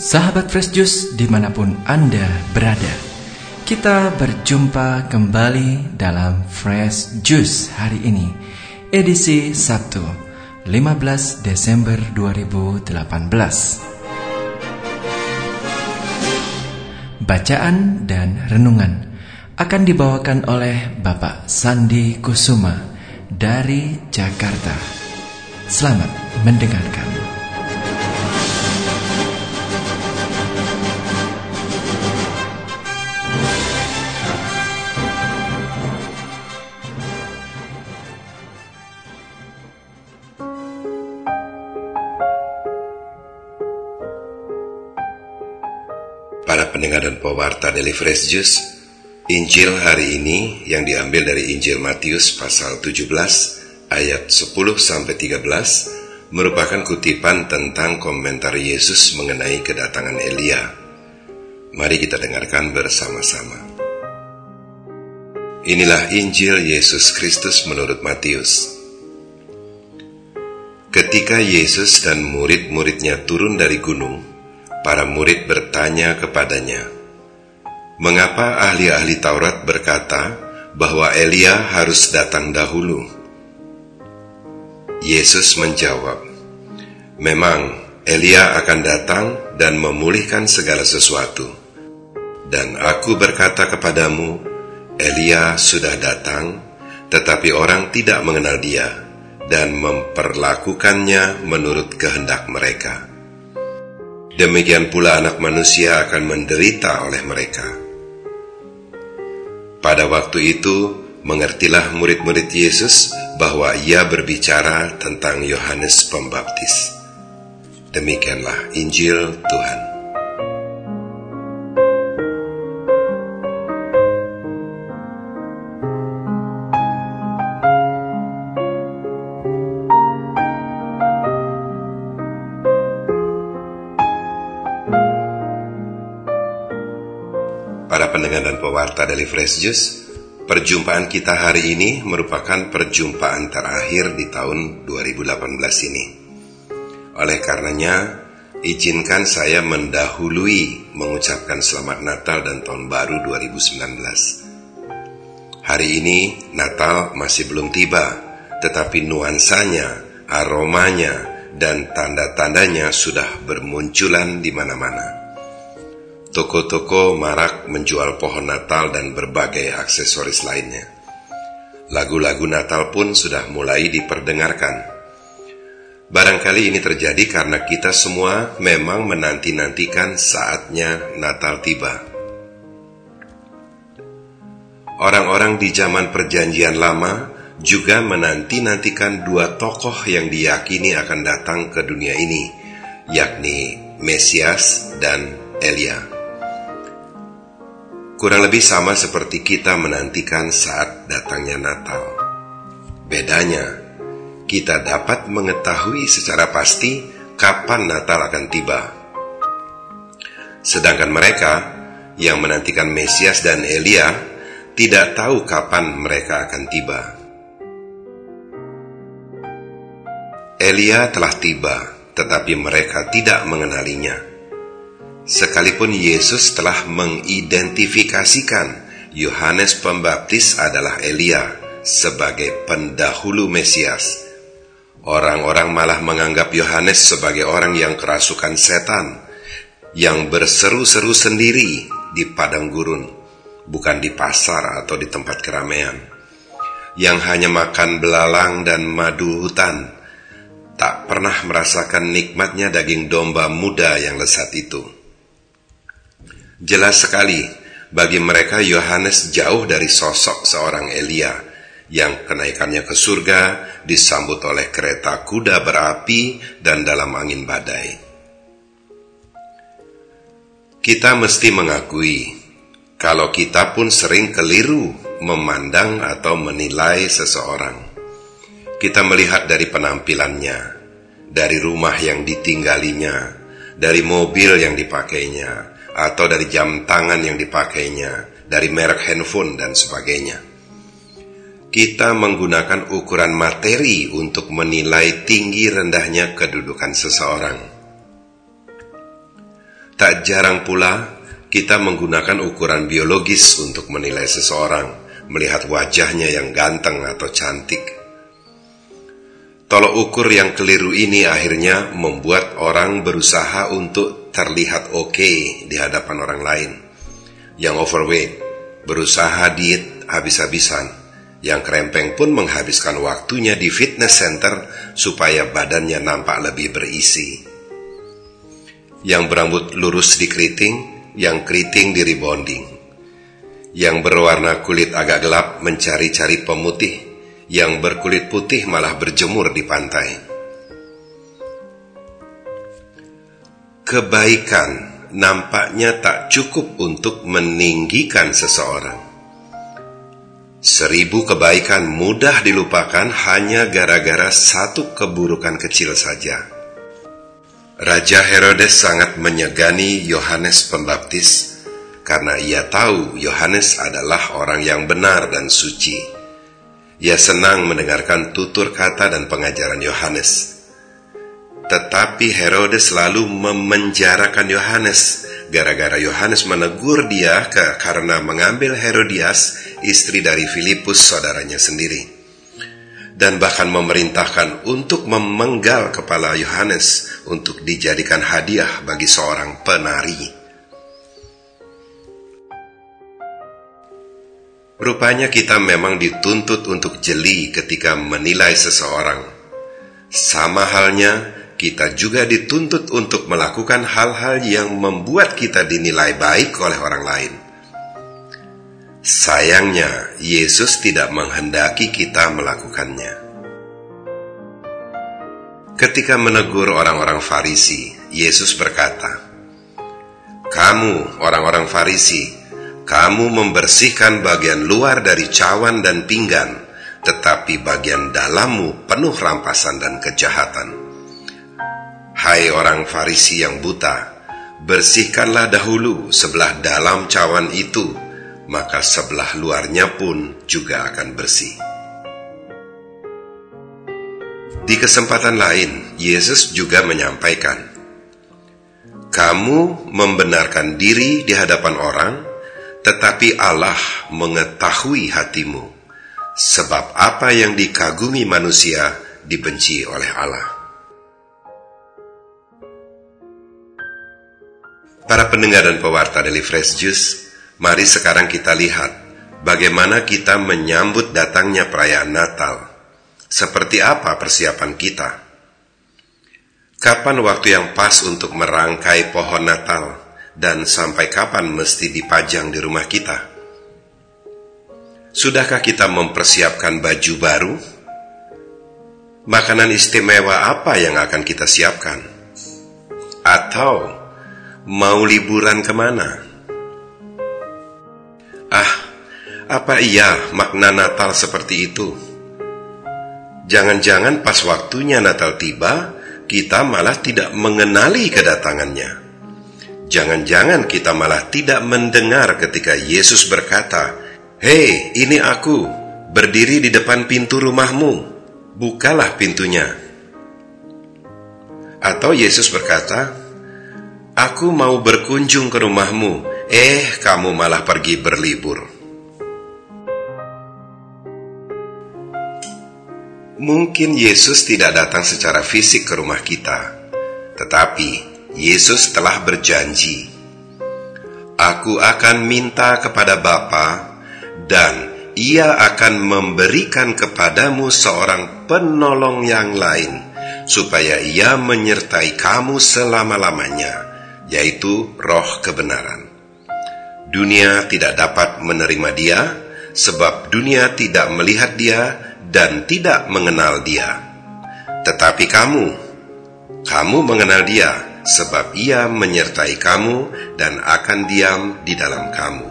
Sahabat Fresh Juice di mana pun Anda berada Kita berjumpa kembali dalam Fresh Juice hari ini Edisi Sabtu 15 Desember 2018 Bacaan dan renungan akan dibawakan oleh Bapak Sandi Kusuma dari Jakarta. Selamat mendengarkan. Pendengar dan pewarta Daily Fresh Juice, Injil hari ini yang diambil dari Injil Matius pasal 17 ayat 10 sampai 13 merupakan kutipan tentang komentar Yesus mengenai kedatangan Elia. Mari kita dengarkan bersama-sama. Inilah Injil Yesus Kristus menurut Matius. Ketika Yesus dan murid-muridnya turun dari gunung, para murid bertanya kepadanya, "Mengapa ahli-ahli Taurat berkata bahwa Elia harus datang dahulu?" Yesus menjawab, "Memang Elia akan datang dan memulihkan segala sesuatu. Dan aku berkata kepadamu, Elia sudah datang, tetapi orang tidak mengenal dia dan memperlakukannya menurut kehendak mereka." Demikian pula anak manusia akan menderita oleh mereka. Pada waktu itu, mengertilah murid-murid Yesus bahwa ia berbicara tentang Yohanes Pembaptis. Demikianlah Injil Tuhan. Pewarta dari Fresh Juice, perjumpaan kita hari ini merupakan perjumpaan terakhir di tahun 2018 ini. Oleh karenanya, izinkan saya mendahului mengucapkan selamat Natal dan Tahun Baru 2019. Hari ini Natal masih belum tiba, tetapi nuansanya, aromanya, dan tanda-tandanya sudah bermunculan di mana-mana. Toko-toko marak menjual pohon Natal dan berbagai aksesoris lainnya. Lagu-lagu Natal pun sudah mulai diperdengarkan. Barangkali ini terjadi karena kita semua memang menanti-nantikan saatnya Natal tiba. Orang-orang di zaman Perjanjian Lama juga menanti-nantikan dua tokoh yang diyakini akan datang ke dunia ini, yakni Mesias dan Elia kurang lebih sama seperti kita menantikan saat datangnya Natal. Bedanya, kita dapat mengetahui secara pasti kapan Natal akan tiba. Sedangkan mereka yang menantikan Mesias dan Elia tidak tahu kapan mereka akan tiba. Elia telah tiba, tetapi mereka tidak mengenalinya. Sekalipun Yesus telah mengidentifikasikan Yohanes Pembaptis adalah Elia sebagai pendahulu Mesias, orang-orang malah menganggap Yohanes sebagai orang yang kerasukan setan, yang berseru-seru sendiri di padang gurun, bukan di pasar atau di tempat keramaian, yang hanya makan belalang dan madu hutan, tak pernah merasakan nikmatnya daging domba muda yang lesat itu. Jelas sekali bagi mereka Yohanes jauh dari sosok seorang Elia yang kenaikannya ke surga disambut oleh kereta kuda berapi dan dalam angin badai. Kita mesti mengakui kalau kita pun sering keliru memandang atau menilai seseorang. Kita melihat dari penampilannya, dari rumah yang ditinggalinya, dari mobil yang dipakainya, atau dari jam tangan yang dipakainya, dari merek handphone dan sebagainya. Kita menggunakan ukuran materi untuk menilai tinggi rendahnya kedudukan seseorang. Tak jarang pula kita menggunakan ukuran biologis untuk menilai seseorang, melihat wajahnya yang ganteng atau cantik. Tolok ukur yang keliru ini akhirnya membuat orang berusaha untuk oke okay di hadapan orang lain. Yang overweight, berusaha diet habis-habisan. Yang kerempeng pun menghabiskan waktunya di fitness center supaya badannya nampak lebih berisi yang berambut lurus di keriting, yang keriting di rebonding, yang berwarna kulit agak gelap mencari-cari pemutih, yang berkulit putih malah berjemur di pantai. Kebaikan nampaknya tak cukup untuk meninggikan seseorang. Seribu kebaikan mudah dilupakan hanya gara-gara satu keburukan kecil saja. Raja Herodes sangat menyegani Yohanes Pembaptis karena ia tahu Yohanes adalah orang yang benar dan suci. Ia senang mendengarkan tutur kata dan pengajaran Yohanes. Tetapi Herodes selalu memenjarakan Yohanes gara-gara Yohanes menegur dia ke, karena mengambil Herodias, istri dari Filipus saudaranya sendiri dan bahkan memerintahkan untuk memenggal kepala Yohanes untuk dijadikan hadiah bagi seorang penari. Rupanya kita memang dituntut untuk jeli ketika menilai seseorang. Sama halnya, kita juga dituntut untuk melakukan hal-hal yang membuat kita dinilai baik oleh orang lain. Sayangnya, Yesus tidak menghendaki kita melakukannya. Ketika menegur orang-orang Farisi, Yesus berkata, "Kamu, orang-orang Farisi, kamu membersihkan bagian luar dari cawan dan pinggan, tetapi bagian dalammu penuh rampasan dan kejahatan." Hai orang Farisi yang buta, bersihkanlah dahulu sebelah dalam cawan itu maka sebelah luarnya pun juga akan bersih. Di kesempatan lain, Yesus juga menyampaikan, "Kamu membenarkan diri di hadapan orang, tetapi Allah mengetahui hatimu, sebab apa yang dikagumi manusia dibenci oleh Allah." Para pendengar dan pewarta dari Fresh Juice, Mari sekarang kita lihat bagaimana kita menyambut datangnya perayaan Natal. Seperti apa persiapan kita? Kapan waktu yang pas untuk merangkai pohon Natal dan sampai kapan mesti dipajang di rumah kita? Sudahkah kita mempersiapkan baju baru? Makanan istimewa apa yang akan kita siapkan? Atau mau liburan ke mana? Ah, apa iya makna Natal seperti itu? Jangan-jangan pas waktunya Natal tiba, kita malah tidak mengenali kedatangannya. Jangan-jangan kita malah tidak mendengar ketika Yesus berkata, "Hei, ini aku, berdiri di depan pintu rumahmu, bukalah pintunya." Atau Yesus berkata, "Aku mau berkunjung ke rumahmu, Eh, kamu malah pergi berlibur. Mungkin Yesus tidak datang secara fisik ke rumah kita, tetapi Yesus telah berjanji, "Aku akan minta kepada Bapa, dan Ia akan memberikan kepadamu seorang penolong yang lain, supaya Ia menyertai kamu selama-lamanya, yaitu Roh Kebenaran." Dunia tidak dapat menerima dia, sebab dunia tidak melihat dia dan tidak mengenal dia. Tetapi kamu, kamu mengenal dia, sebab ia menyertai kamu dan akan diam di dalam kamu.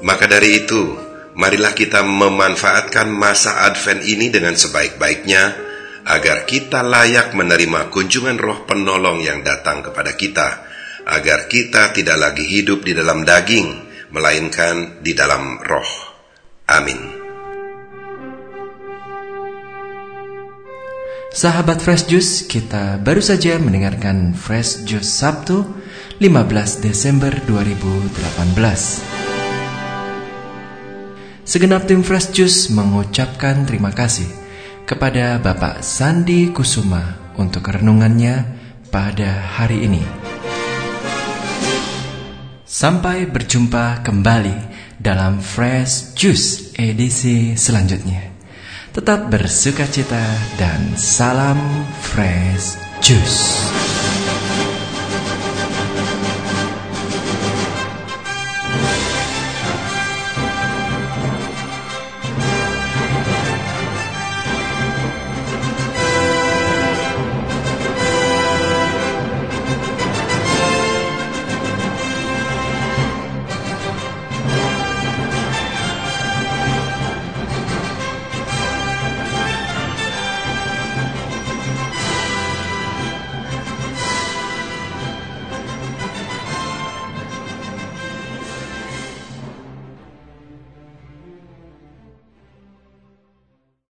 Maka dari itu, marilah kita memanfaatkan masa Advent ini dengan sebaik-baiknya, agar kita layak menerima kunjungan roh penolong yang datang kepada kita, agar kita tidak lagi hidup di dalam daging, melainkan di dalam roh. Amin. Sahabat Fresh Juice, kita baru saja mendengarkan Fresh Juice Sabtu 15 Desember 2018. Segenap tim Fresh Juice mengucapkan terima kasih kepada Bapak Sandi Kusuma untuk renungannya pada hari ini. Sampai berjumpa kembali dalam Fresh Juice edisi selanjutnya. Tetap bersuka cita dan salam fresh juice.